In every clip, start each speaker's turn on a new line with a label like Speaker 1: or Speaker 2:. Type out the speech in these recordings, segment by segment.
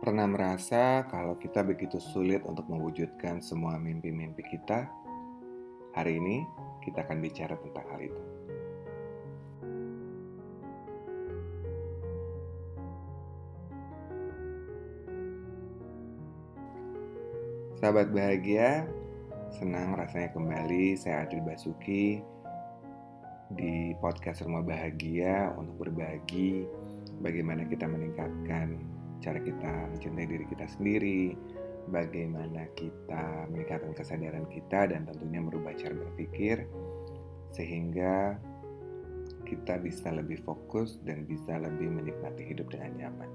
Speaker 1: Pernah merasa kalau kita begitu sulit untuk mewujudkan semua mimpi-mimpi kita? Hari ini kita akan bicara tentang hal itu. Sahabat bahagia, senang rasanya kembali saya Adri Basuki di podcast Rumah Bahagia untuk berbagi bagaimana kita meningkatkan cara kita mencintai diri kita sendiri, bagaimana kita meningkatkan kesadaran kita dan tentunya merubah cara berpikir sehingga kita bisa lebih fokus dan bisa lebih menikmati hidup dengan nyaman.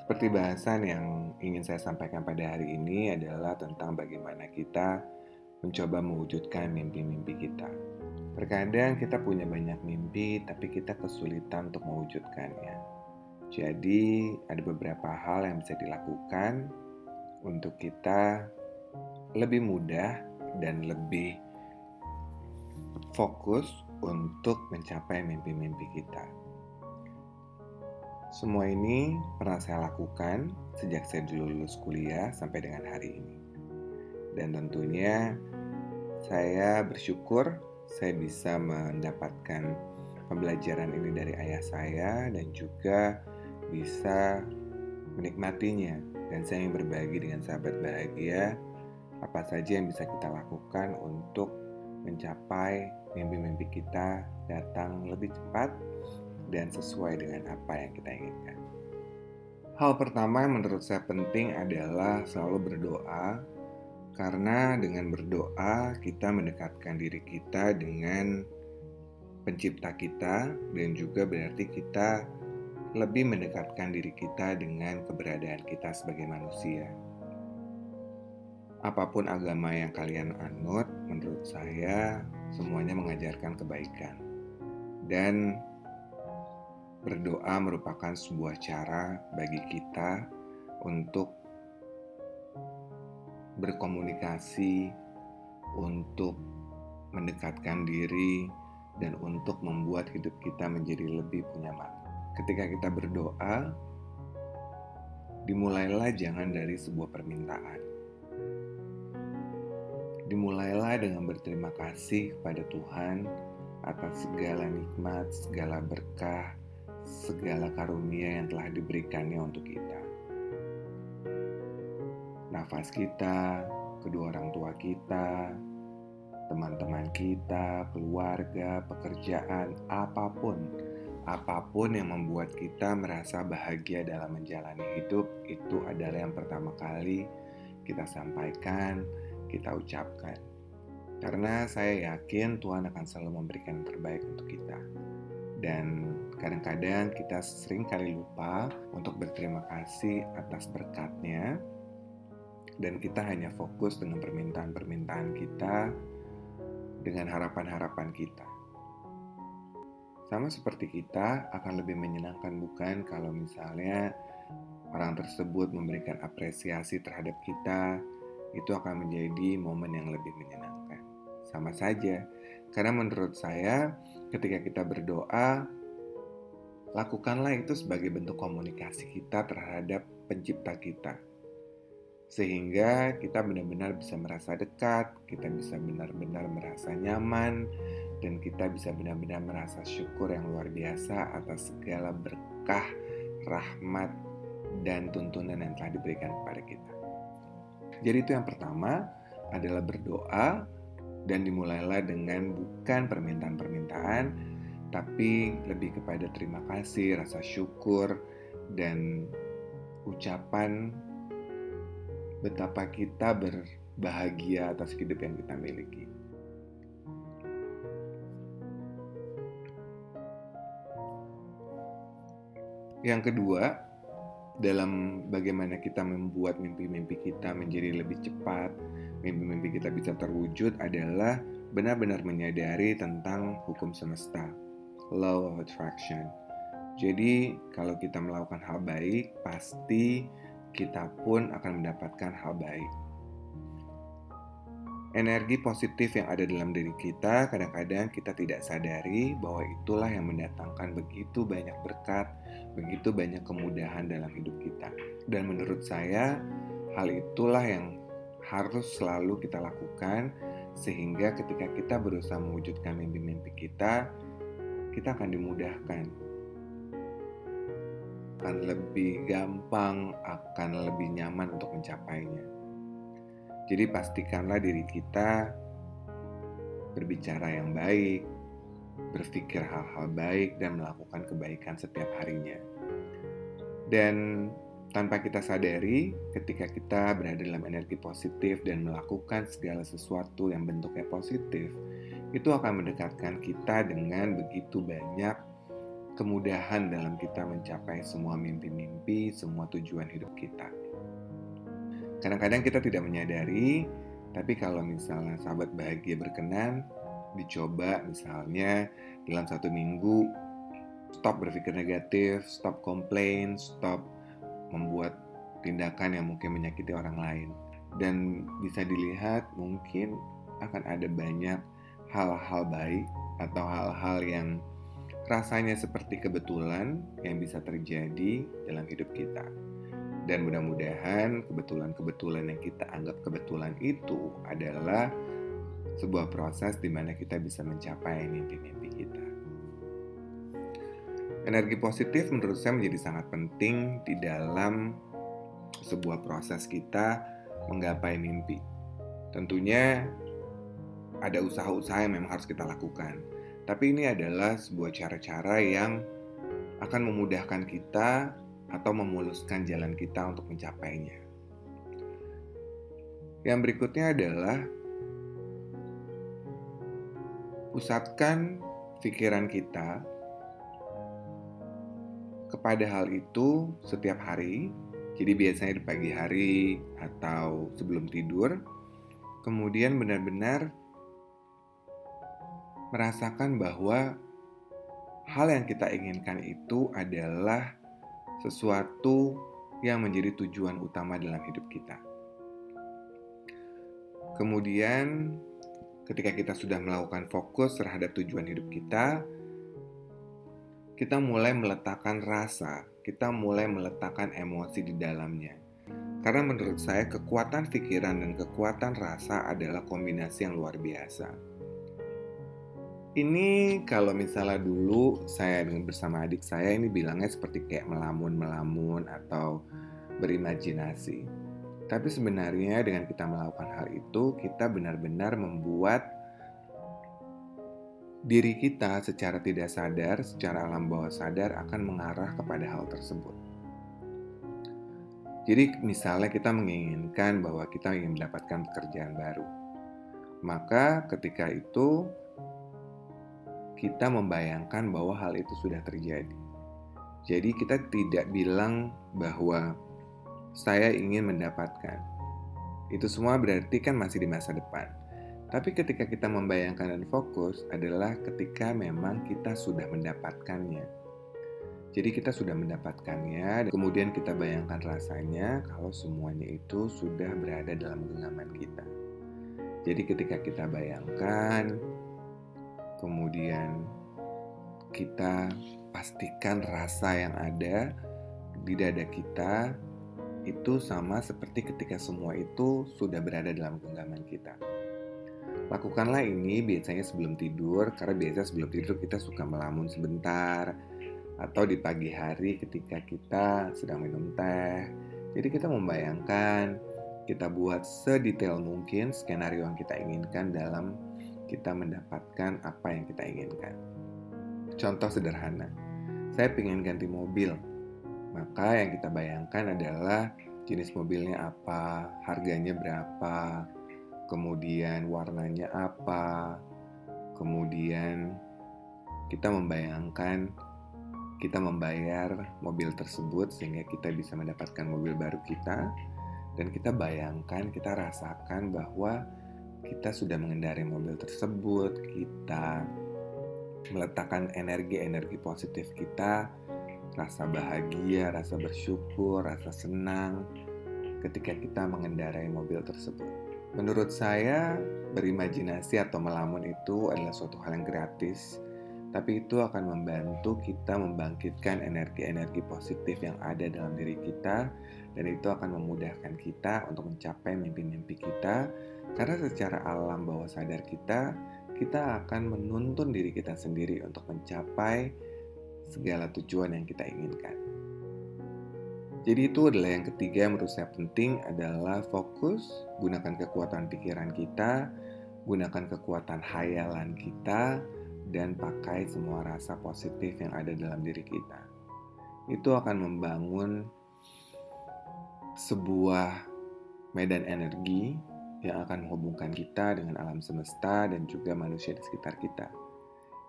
Speaker 1: Seperti bahasan yang ingin saya sampaikan pada hari ini adalah tentang bagaimana kita mencoba mewujudkan mimpi-mimpi kita. Terkadang kita punya banyak mimpi, tapi kita kesulitan untuk mewujudkannya. Jadi, ada beberapa hal yang bisa dilakukan untuk kita lebih mudah dan lebih fokus untuk mencapai mimpi-mimpi kita. Semua ini pernah saya lakukan sejak saya dulu lulus kuliah sampai dengan hari ini. Dan tentunya saya bersyukur saya bisa mendapatkan pembelajaran ini dari ayah saya dan juga bisa menikmatinya dan saya ingin berbagi dengan sahabat bahagia apa saja yang bisa kita lakukan untuk mencapai mimpi-mimpi kita datang lebih cepat dan sesuai dengan apa yang kita inginkan. Hal pertama yang menurut saya penting adalah selalu berdoa karena dengan berdoa kita mendekatkan diri kita dengan pencipta kita dan juga berarti kita lebih mendekatkan diri kita dengan keberadaan kita sebagai manusia. Apa pun agama yang kalian anut, menurut saya semuanya mengajarkan kebaikan. Dan berdoa merupakan sebuah cara bagi kita untuk berkomunikasi, untuk mendekatkan diri, dan untuk membuat hidup kita menjadi lebih punya makna ketika kita berdoa, dimulailah jangan dari sebuah permintaan. Dimulailah dengan berterima kasih kepada Tuhan atas segala nikmat, segala berkah, segala karunia yang telah diberikannya untuk kita. Nafas kita, kedua orang tua kita, teman-teman kita, keluarga, pekerjaan, apa pun apa pun yang membuat kita merasa bahagia dalam menjalani hidup itu adalah yang pertama kali kita sampaikan, kita ucapkan. Karena saya yakin Tuhan akan selalu memberikan yang terbaik untuk kita. Dan kadang-kadang kita sering kali lupa untuk berterima kasih atas berkatnya. Dan kita hanya fokus dengan permintaan-permintaan kita, dengan harapan-harapan kita. Sama seperti kita, akan lebih menyenangkan bukan kalau misalnya orang tersebut memberikan apresiasi terhadap kita, itu akan menjadi momen yang lebih menyenangkan. Sama saja, karena menurut saya ketika kita berdoa, lakukanlah itu sebagai bentuk komunikasi kita terhadap pencipta kita. Sehingga kita benar-benar bisa merasa dekat, kita bisa benar-benar merasa nyaman, dan kita bisa benar-benar merasa syukur yang luar biasa atas segala berkah, rahmat, dan tuntunan yang telah diberikan kepada kita. Jadi itu yang pertama adalah berdoa dan dimulailah dengan bukan permintaan-permintaan tapi lebih kepada terima kasih, rasa syukur dan ucapan betapa kita berbahagia atas hidup yang kita miliki. Yang kedua, dalam bagaimana kita membuat mimpi-mimpi kita menjadi lebih cepat, mimpi-mimpi kita bisa terwujud adalah benar-benar menyadari tentang hukum semesta, law of attraction. Jadi, kalau kita melakukan hal baik, pasti kita pun akan mendapatkan hal baik. energi positif yang ada dalam diri kita, kadang-kadang kita tidak sadari bahwa itulah yang mendatangkan begitu banyak berkat, begitu banyak kemudahan dalam hidup kita. Dan menurut saya, hal itulah yang harus selalu kita lakukan, sehingga ketika kita berusaha mewujudkan mimpi-mimpi kita, kita akan dimudahkan. Akan lebih gampang, akan lebih nyaman untuk mencapainya. Jadi pastikanlah diri kita berbicara yang baik, berpikir hal-hal baik dan melakukan kebaikan setiap harinya. Dan tanpa kita sadari, ketika kita berada dalam energi positif dan melakukan segala sesuatu yang bentuknya positif, itu akan mendekatkan kita dengan begitu banyak kemudahan dalam kita mencapai semua mimpi-mimpi, semua tujuan hidup kita. Kadang-kadang kita tidak menyadari, tapi kalau misalnya sahabat bahagia berkenan, dicoba misalnya dalam satu minggu, stop berpikir negatif, stop komplain, stop membuat tindakan yang mungkin menyakiti orang lain. Dan bisa dilihat mungkin akan ada banyak hal-hal baik atau hal-hal yang rasanya seperti kebetulan yang bisa terjadi dalam hidup kita. Dan mudah-mudahan kebetulan-kebetulan yang kita anggap kebetulan itu adalah sebuah proses di mana kita bisa mencapai mimpi-mimpi kita. Energi positif menurut saya menjadi sangat penting di dalam sebuah proses kita menggapai mimpi. Tentunya ada usaha-usaha yang memang harus kita lakukan. Tapi ini adalah sebuah cara-cara yang akan memudahkan kita atau memuluskan jalan kita untuk mencapainya. Yang berikutnya adalah pusatkan pikiran kita kepada hal itu setiap hari. Jadi biasanya di pagi hari atau sebelum tidur. Kemudian benar-benar merasakan bahwa hal yang kita inginkan itu adalah sesuatu yang menjadi tujuan utama dalam hidup kita. Kemudian, ketika kita sudah melakukan fokus terhadap tujuan hidup kita, kita mulai meletakkan rasa, kita mulai meletakkan emosi di dalamnya. Karena menurut saya, kekuatan pikiran dan kekuatan rasa adalah kombinasi yang luar biasa ini kalau misalnya dulu saya dengan bersama adik saya ini bilangnya seperti kayak melamun-melamun atau berimajinasi. Tapi sebenarnya dengan kita melakukan hal itu, kita benar-benar membuat diri kita secara tidak sadar, secara alam bawah sadar akan mengarah kepada hal tersebut. Jadi misalnya kita menginginkan bahwa kita ingin mendapatkan pekerjaan baru. Maka ketika itu kita membayangkan bahwa hal itu sudah terjadi. Jadi kita tidak bilang bahwa saya ingin mendapatkan. Itu semua berarti kan masih di masa depan. Tapi ketika kita membayangkan dan fokus adalah ketika memang kita sudah mendapatkannya. Jadi kita sudah mendapatkannya, kemudian kita bayangkan rasanya kalau semuanya itu sudah berada dalam genggaman kita. Jadi ketika kita bayangkan, kemudian kita pastikan rasa yang ada di dada kita itu sama seperti ketika semua itu sudah berada dalam genggaman kita. Lakukanlah ini biasanya sebelum tidur, karena biasa sebelum tidur kita suka melamun sebentar, atau di pagi hari ketika kita sedang minum teh. Jadi kita membayangkan, kita buat sedetail mungkin skenario yang kita inginkan dalam kita mendapatkan apa yang kita inginkan. Contoh sederhana, saya ingin ganti mobil, maka yang kita bayangkan adalah jenis mobilnya apa, harganya berapa, kemudian warnanya apa, kemudian kita membayangkan kita membayar mobil tersebut sehingga kita bisa mendapatkan mobil baru kita dan kita bayangkan, kita rasakan bahwa kita sudah mengendarai mobil tersebut, kita meletakkan energi-energi positif kita, rasa bahagia, rasa bersyukur, rasa senang ketika kita mengendarai mobil tersebut. Menurut saya, berimajinasi atau melamun itu adalah suatu hal yang gratis, tapi itu akan membantu kita membangkitkan energi-energi positif yang ada dalam diri kita, dan itu akan memudahkan kita untuk mencapai mimpi-mimpi kita, karena secara alam bawah sadar kita, kita akan menuntun diri kita sendiri untuk mencapai segala tujuan yang kita inginkan. Jadi itu adalah yang ketiga yang menurut saya penting adalah fokus, gunakan kekuatan pikiran kita, gunakan kekuatan hayalan kita, dan pakai semua rasa positif yang ada dalam diri kita. Itu akan membangun sebuah medan energi yang akan menghubungkan kita dengan alam semesta dan juga manusia di sekitar kita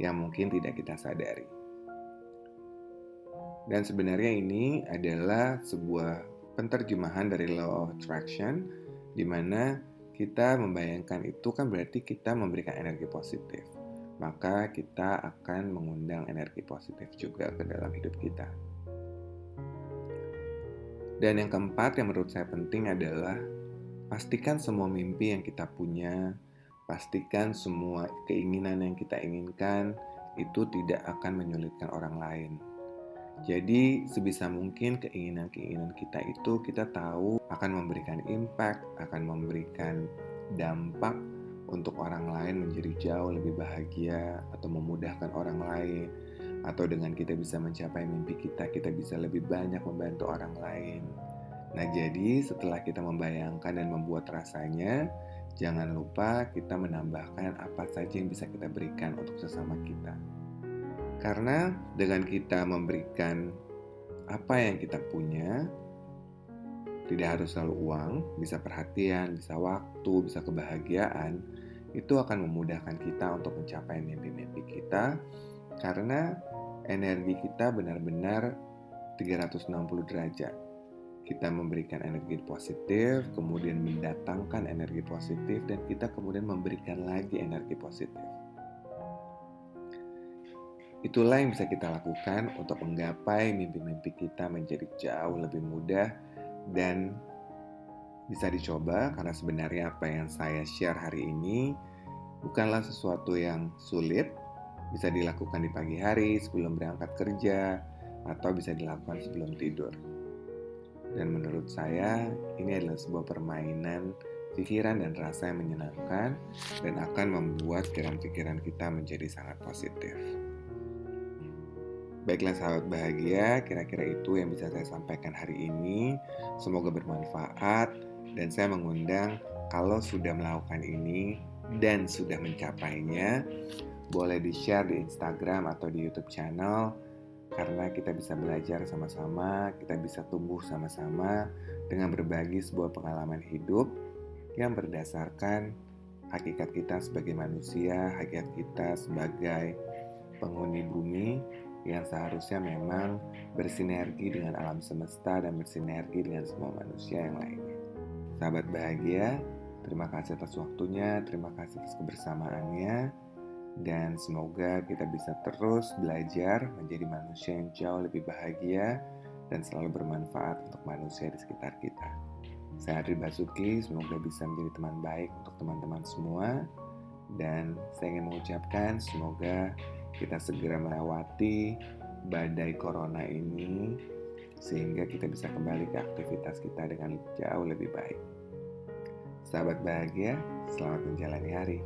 Speaker 1: yang mungkin tidak kita sadari. Dan sebenarnya ini adalah sebuah penterjemahan dari law of attraction di mana kita membayangkan itu kan berarti kita memberikan energi positif. Maka kita akan mengundang energi positif juga ke dalam hidup kita. Dan yang keempat yang menurut saya penting adalah pastikan semua mimpi yang kita punya, pastikan semua keinginan yang kita inginkan itu tidak akan menyulitkan orang lain jadi sebisa mungkin keinginan-keinginan kita itu kita tahu akan memberikan impact, akan memberikan dampak untuk orang lain menjadi jauh lebih bahagia atau memudahkan orang lain atau dengan kita bisa mencapai mimpi kita, kita bisa lebih banyak membantu orang lain. Nah, jadi setelah kita membayangkan dan membuat rasanya, jangan lupa kita menambahkan apa saja yang bisa kita berikan untuk sesama kita. Karena dengan kita memberikan apa yang kita punya, tidak harus selalu uang, bisa perhatian, bisa waktu, bisa kebahagiaan, itu akan memudahkan kita untuk mencapai mimpi-mimpi kita karena energi kita benar-benar 360 derajat. Kita memberikan energi positif, kemudian mendatangkan energi positif, dan kita kemudian memberikan lagi energi positif. Itulah yang bisa kita lakukan untuk menggapai mimpi-mimpi kita menjadi jauh lebih mudah dan bisa dicoba karena sebenarnya apa yang saya share hari ini bukanlah sesuatu yang sulit, bisa dilakukan di pagi hari sebelum berangkat kerja atau bisa dilakukan sebelum tidur. Dan menurut saya ini adalah sebuah permainan pikiran dan rasa yang menyenangkan dan akan membuat pikiran-pikiran kita menjadi sangat positif. Baiklah sahabat bahagia, kira-kira itu yang bisa saya sampaikan hari ini. Semoga bermanfaat dan saya mengundang kalau sudah melakukan ini dan sudah mencapainya, boleh di-share di Instagram atau di YouTube channel kita bisa belajar sama-sama, kita bisa tumbuh sama-sama dengan berbagi sebuah pengalaman hidup yang berdasarkan hakikat kita sebagai manusia, hakikat kita sebagai penghuni bumi yang seharusnya memang bersinergi dengan alam semesta dan bersinergi dengan semua manusia yang lainnya. Sahabat bahagia, terima kasih atas waktunya, terima kasih atas kebersamaannya, dan semoga kita bisa terus belajar menjadi manusia yang jauh lebih bahagia dan selalu bermanfaat untuk manusia di sekitar kita. Saya Adri Basuki, semoga bisa menjadi teman baik untuk teman-teman semua. Dan saya ingin mengucapkan semoga kita segera melewati badai corona ini sehingga kita bisa kembali ke aktivitas kita dengan jauh lebih baik. Sahabat bahagia, selamat menjalani hari.